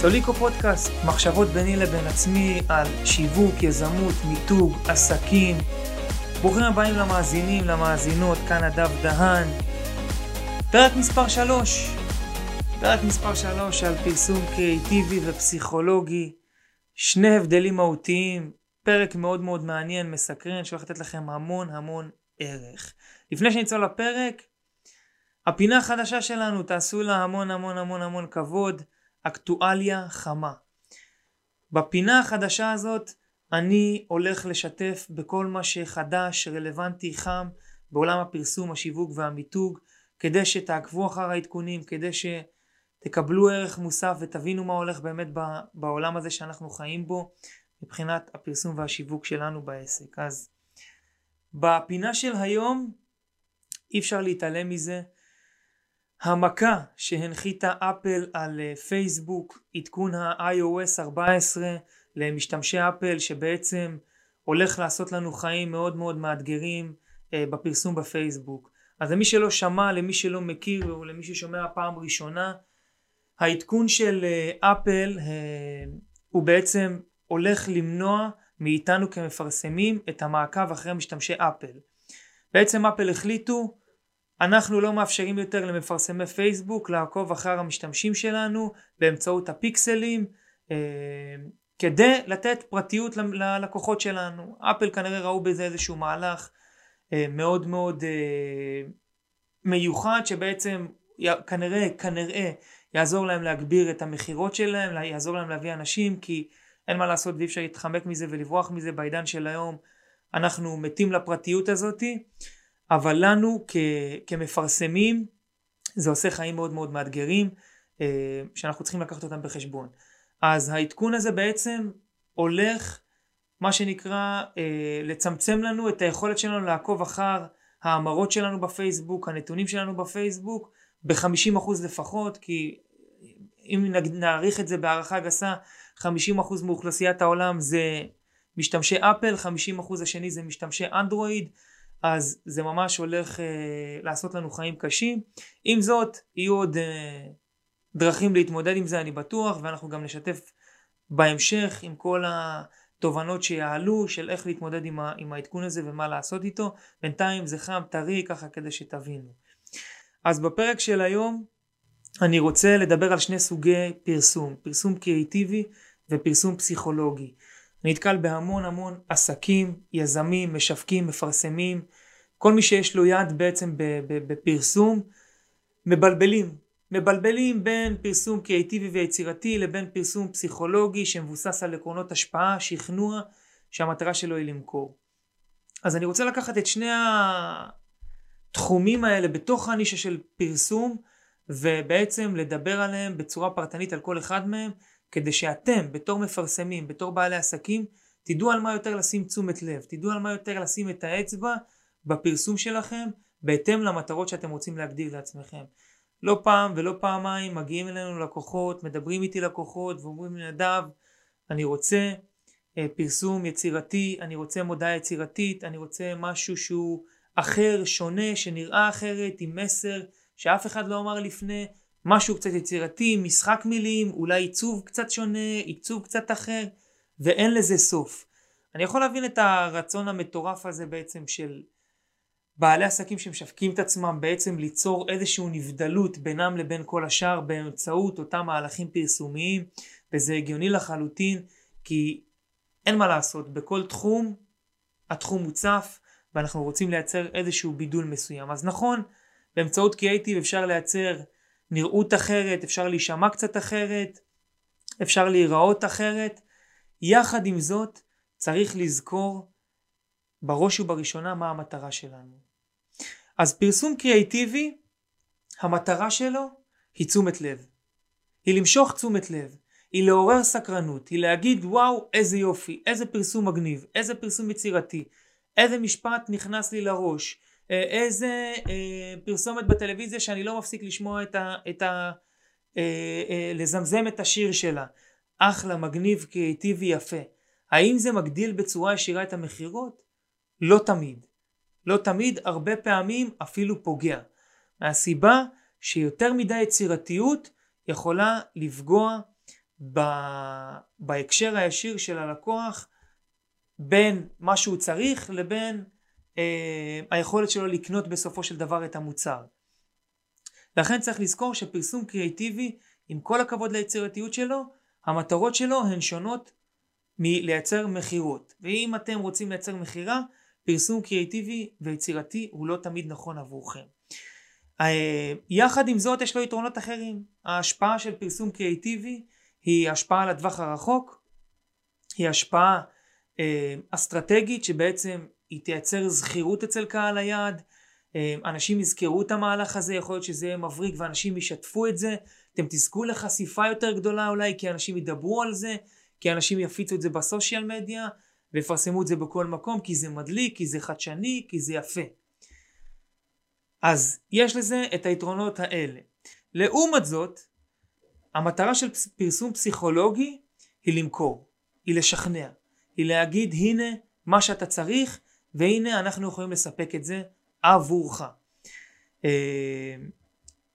סוליקו פודקאסט, מחשבות ביני לבין עצמי על שיווק, יזמות, מיתוג, עסקים. ברוכים הבאים למאזינים, למאזינות, כאן הדב דהן. פרק מספר 3, פרק מספר 3 על פרסום קריאיטיבי ופסיכולוגי. שני הבדלים מהותיים, פרק מאוד מאוד מעניין, מסקרן, שהולך לתת לכם המון המון ערך. לפני שנצא לפרק, הפינה החדשה שלנו, תעשו לה המון המון המון המון כבוד. אקטואליה חמה. בפינה החדשה הזאת אני הולך לשתף בכל מה שחדש, רלוונטי, חם בעולם הפרסום, השיווק והמיתוג, כדי שתעקבו אחר העדכונים, כדי שתקבלו ערך מוסף ותבינו מה הולך באמת בעולם הזה שאנחנו חיים בו מבחינת הפרסום והשיווק שלנו בעסק. אז בפינה של היום אי אפשר להתעלם מזה. המכה שהנחיתה אפל על אה, פייסבוק, עדכון ה-iOS 14 למשתמשי אפל שבעצם הולך לעשות לנו חיים מאוד מאוד מאתגרים אה, בפרסום בפייסבוק. אז למי שלא שמע, למי שלא מכיר או למי ששומע פעם ראשונה, העדכון של אה, אפל הוא בעצם הולך למנוע מאיתנו כמפרסמים את המעקב אחרי משתמשי אפל. בעצם אפל החליטו אנחנו לא מאפשרים יותר למפרסמי פייסבוק לעקוב אחר המשתמשים שלנו באמצעות הפיקסלים אה, כדי לתת פרטיות ללקוחות שלנו. אפל כנראה ראו בזה איזשהו מהלך אה, מאוד מאוד אה, מיוחד שבעצם כנראה כנראה יעזור להם להגביר את המכירות שלהם, יעזור להם להביא אנשים כי אין מה לעשות ואי אפשר להתחמק מזה ולברוח מזה בעידן של היום אנחנו מתים לפרטיות הזאתי אבל לנו כ, כמפרסמים זה עושה חיים מאוד מאוד מאתגרים אה, שאנחנו צריכים לקחת אותם בחשבון. אז העדכון הזה בעצם הולך מה שנקרא אה, לצמצם לנו את היכולת שלנו לעקוב אחר ההמרות שלנו בפייסבוק, הנתונים שלנו בפייסבוק ב-50% לפחות כי אם נעריך את זה בהערכה גסה 50% מאוכלוסיית העולם זה משתמשי אפל, 50% השני זה משתמשי אנדרואיד אז זה ממש הולך אה, לעשות לנו חיים קשים. עם זאת, יהיו עוד אה, דרכים להתמודד עם זה, אני בטוח, ואנחנו גם נשתף בהמשך עם כל התובנות שיעלו של איך להתמודד עם, ה, עם העדכון הזה ומה לעשות איתו. בינתיים זה חם, טרי, ככה כדי שתבינו. אז בפרק של היום אני רוצה לדבר על שני סוגי פרסום, פרסום קריאיטיבי ופרסום פסיכולוגי. נתקל בהמון המון עסקים, יזמים, משווקים, מפרסמים, כל מי שיש לו יד בעצם בפרסום, מבלבלים. מבלבלים בין פרסום קריאיטיבי ויצירתי לבין פרסום פסיכולוגי שמבוסס על עקרונות השפעה, שכנוע, שהמטרה שלו היא למכור. אז אני רוצה לקחת את שני התחומים האלה בתוך הנישה של פרסום ובעצם לדבר עליהם בצורה פרטנית על כל אחד מהם כדי שאתם בתור מפרסמים, בתור בעלי עסקים, תדעו על מה יותר לשים תשומת לב, תדעו על מה יותר לשים את האצבע בפרסום שלכם בהתאם למטרות שאתם רוצים להגדיר לעצמכם. לא פעם ולא פעמיים מגיעים אלינו לקוחות, מדברים איתי לקוחות ואומרים לי נדב, אני רוצה אה, פרסום יצירתי, אני רוצה מודעה יצירתית, אני רוצה משהו שהוא אחר, שונה, שנראה אחרת, עם מסר שאף אחד לא אמר לפני, משהו קצת יצירתי, משחק מילים, אולי עיצוב קצת שונה, עיצוב קצת אחר, ואין לזה סוף. אני יכול להבין את הרצון המטורף הזה בעצם של בעלי עסקים שמשווקים את עצמם בעצם ליצור איזושהי נבדלות בינם לבין כל השאר באמצעות אותם מהלכים פרסומיים, וזה הגיוני לחלוטין, כי אין מה לעשות, בכל תחום התחום מוצף ואנחנו רוצים לייצר איזשהו בידול מסוים. אז נכון, באמצעות קריאייטיב אפשר לייצר נראות אחרת, אפשר להישמע קצת אחרת, אפשר להיראות אחרת. יחד עם זאת, צריך לזכור בראש ובראשונה מה המטרה שלנו. אז פרסום קריאיטיבי, המטרה שלו היא תשומת לב. היא למשוך תשומת לב, היא לעורר סקרנות, היא להגיד וואו איזה יופי, איזה פרסום מגניב, איזה פרסום יצירתי, איזה משפט נכנס לי לראש, איזה אה, פרסומת בטלוויזיה שאני לא מפסיק לשמוע את ה... את ה אה, אה, לזמזם את השיר שלה. אחלה, מגניב, קריאיטיבי, יפה. האם זה מגדיל בצורה ישירה את המכירות? לא תמיד. לא תמיד, הרבה פעמים אפילו פוגע. מהסיבה שיותר מדי יצירתיות יכולה לפגוע ב... בהקשר הישיר של הלקוח בין מה שהוא צריך לבין אה, היכולת שלו לקנות בסופו של דבר את המוצר. לכן צריך לזכור שפרסום קריאיטיבי, עם כל הכבוד ליצירתיות שלו, המטרות שלו הן שונות מלייצר מכירות. ואם אתם רוצים לייצר מכירה, פרסום קריאיטיבי ויצירתי הוא לא תמיד נכון עבורכם. אה, יחד עם זאת יש לו יתרונות אחרים. ההשפעה של פרסום קריאיטיבי היא השפעה על הטווח הרחוק, היא השפעה אה, אסטרטגית שבעצם היא תייצר זכירות אצל קהל היעד, אה, אנשים יזכרו את המהלך הזה, יכול להיות שזה יהיה מבריק ואנשים ישתפו את זה, אתם תזכו לחשיפה יותר גדולה אולי כי אנשים ידברו על זה, כי אנשים יפיצו את זה בסושיאל מדיה ויפרסמו את זה בכל מקום כי זה מדליק, כי זה חדשני, כי זה יפה. אז יש לזה את היתרונות האלה. לעומת זאת, המטרה של פרסום פסיכולוגי היא למכור, היא לשכנע, היא להגיד הנה מה שאתה צריך והנה אנחנו יכולים לספק את זה עבורך. אה,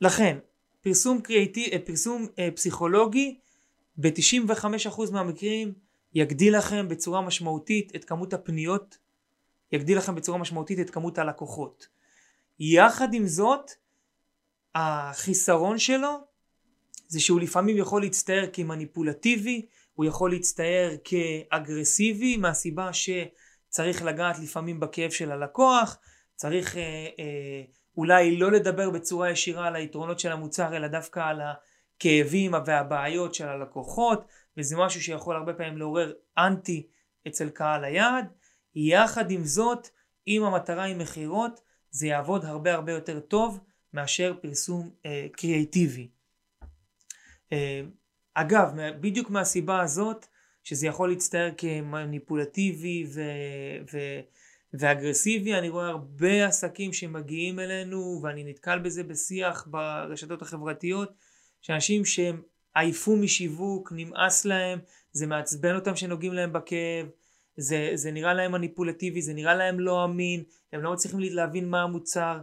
לכן פרסום, קריאיטי, אה, פרסום אה, פסיכולוגי ב-95% מהמקרים יגדיל לכם בצורה משמעותית את כמות הפניות, יגדיל לכם בצורה משמעותית את כמות הלקוחות. יחד עם זאת, החיסרון שלו זה שהוא לפעמים יכול להצטייר כמניפולטיבי, הוא יכול להצטייר כאגרסיבי מהסיבה שצריך לגעת לפעמים בכאב של הלקוח, צריך אה, אה, אולי לא לדבר בצורה ישירה על היתרונות של המוצר אלא דווקא על הכאבים והבעיות של הלקוחות וזה משהו שיכול הרבה פעמים לעורר אנטי אצל קהל היעד. יחד עם זאת, אם המטרה היא מכירות, זה יעבוד הרבה הרבה יותר טוב מאשר פרסום אה, קריאיטיבי. אה, אגב, בדיוק מהסיבה הזאת, שזה יכול להצטייר כמניפולטיבי ו... ו... ואגרסיבי, אני רואה הרבה עסקים שמגיעים אלינו ואני נתקל בזה בשיח ברשתות החברתיות, שאנשים שהם עייפו משיווק, נמאס להם, זה מעצבן אותם שנוגעים להם בכאב, זה, זה נראה להם מניפולטיבי, זה נראה להם לא אמין, הם לא מצליחים להבין מה המוצר,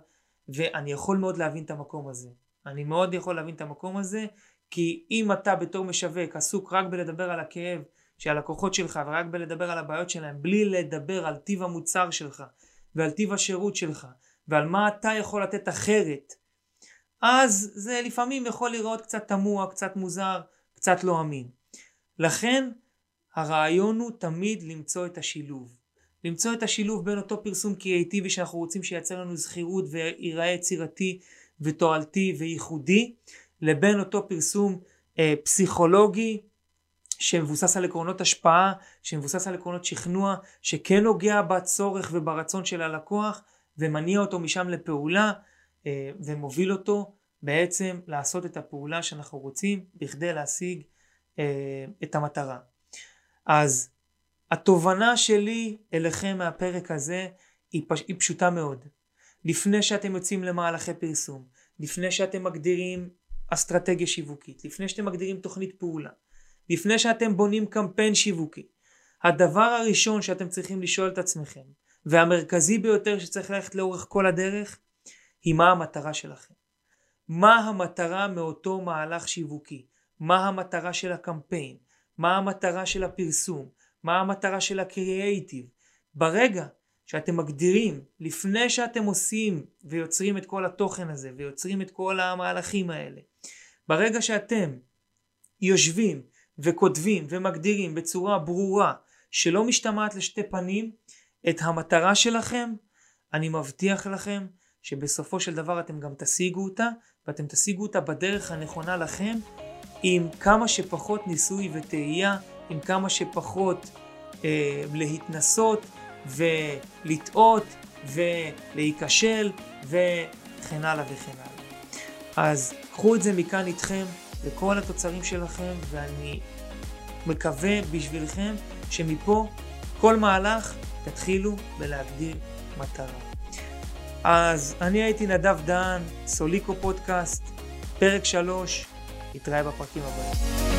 ואני יכול מאוד להבין את המקום הזה. אני מאוד יכול להבין את המקום הזה, כי אם אתה בתור משווק עסוק רק בלדבר על הכאב של הלקוחות שלך ורק בלדבר על הבעיות שלהם, בלי לדבר על טיב המוצר שלך ועל טיב השירות שלך ועל מה אתה יכול לתת אחרת, אז זה לפעמים יכול לראות קצת תמוה, קצת מוזר, קצת לא אמין. לכן הרעיון הוא תמיד למצוא את השילוב. למצוא את השילוב בין אותו פרסום קריאיטיבי שאנחנו רוצים שייצר לנו זכירות וייראה יצירתי ותועלתי וייחודי, לבין אותו פרסום אה, פסיכולוגי שמבוסס על עקרונות השפעה, שמבוסס על עקרונות שכנוע, שכן נוגע בצורך וברצון של הלקוח ומניע אותו משם לפעולה אה, ומוביל אותו בעצם לעשות את הפעולה שאנחנו רוצים בכדי להשיג אה, את המטרה. אז התובנה שלי אליכם מהפרק הזה היא, פש... היא פשוטה מאוד. לפני שאתם יוצאים למהלכי פרסום, לפני שאתם מגדירים אסטרטגיה שיווקית, לפני שאתם מגדירים תוכנית פעולה, לפני שאתם בונים קמפיין שיווקי, הדבר הראשון שאתם צריכים לשאול את עצמכם, והמרכזי ביותר שצריך ללכת לאורך כל הדרך, היא מה המטרה שלכם. מה המטרה מאותו מהלך שיווקי? מה המטרה של הקמפיין? מה המטרה של הפרסום? מה המטרה של הקריאייטיב? ברגע שאתם מגדירים, לפני שאתם עושים ויוצרים את כל התוכן הזה ויוצרים את כל המהלכים האלה, ברגע שאתם יושבים וכותבים ומגדירים בצורה ברורה שלא משתמעת לשתי פנים את המטרה שלכם, אני מבטיח לכם שבסופו של דבר אתם גם תשיגו אותה ואתם תשיגו אותה בדרך הנכונה לכם עם כמה שפחות ניסוי וטעייה, עם כמה שפחות אה, להתנסות ולטעות ולהיכשל וכן הלאה וכן הלאה. אז קחו את זה מכאן איתכם לכל התוצרים שלכם ואני מקווה בשבילכם שמפה כל מהלך תתחילו בלהגדיר מטרה. אז אני הייתי נדב דהן, סוליקו פודקאסט, פרק 3, נתראה בפרקים הבאים.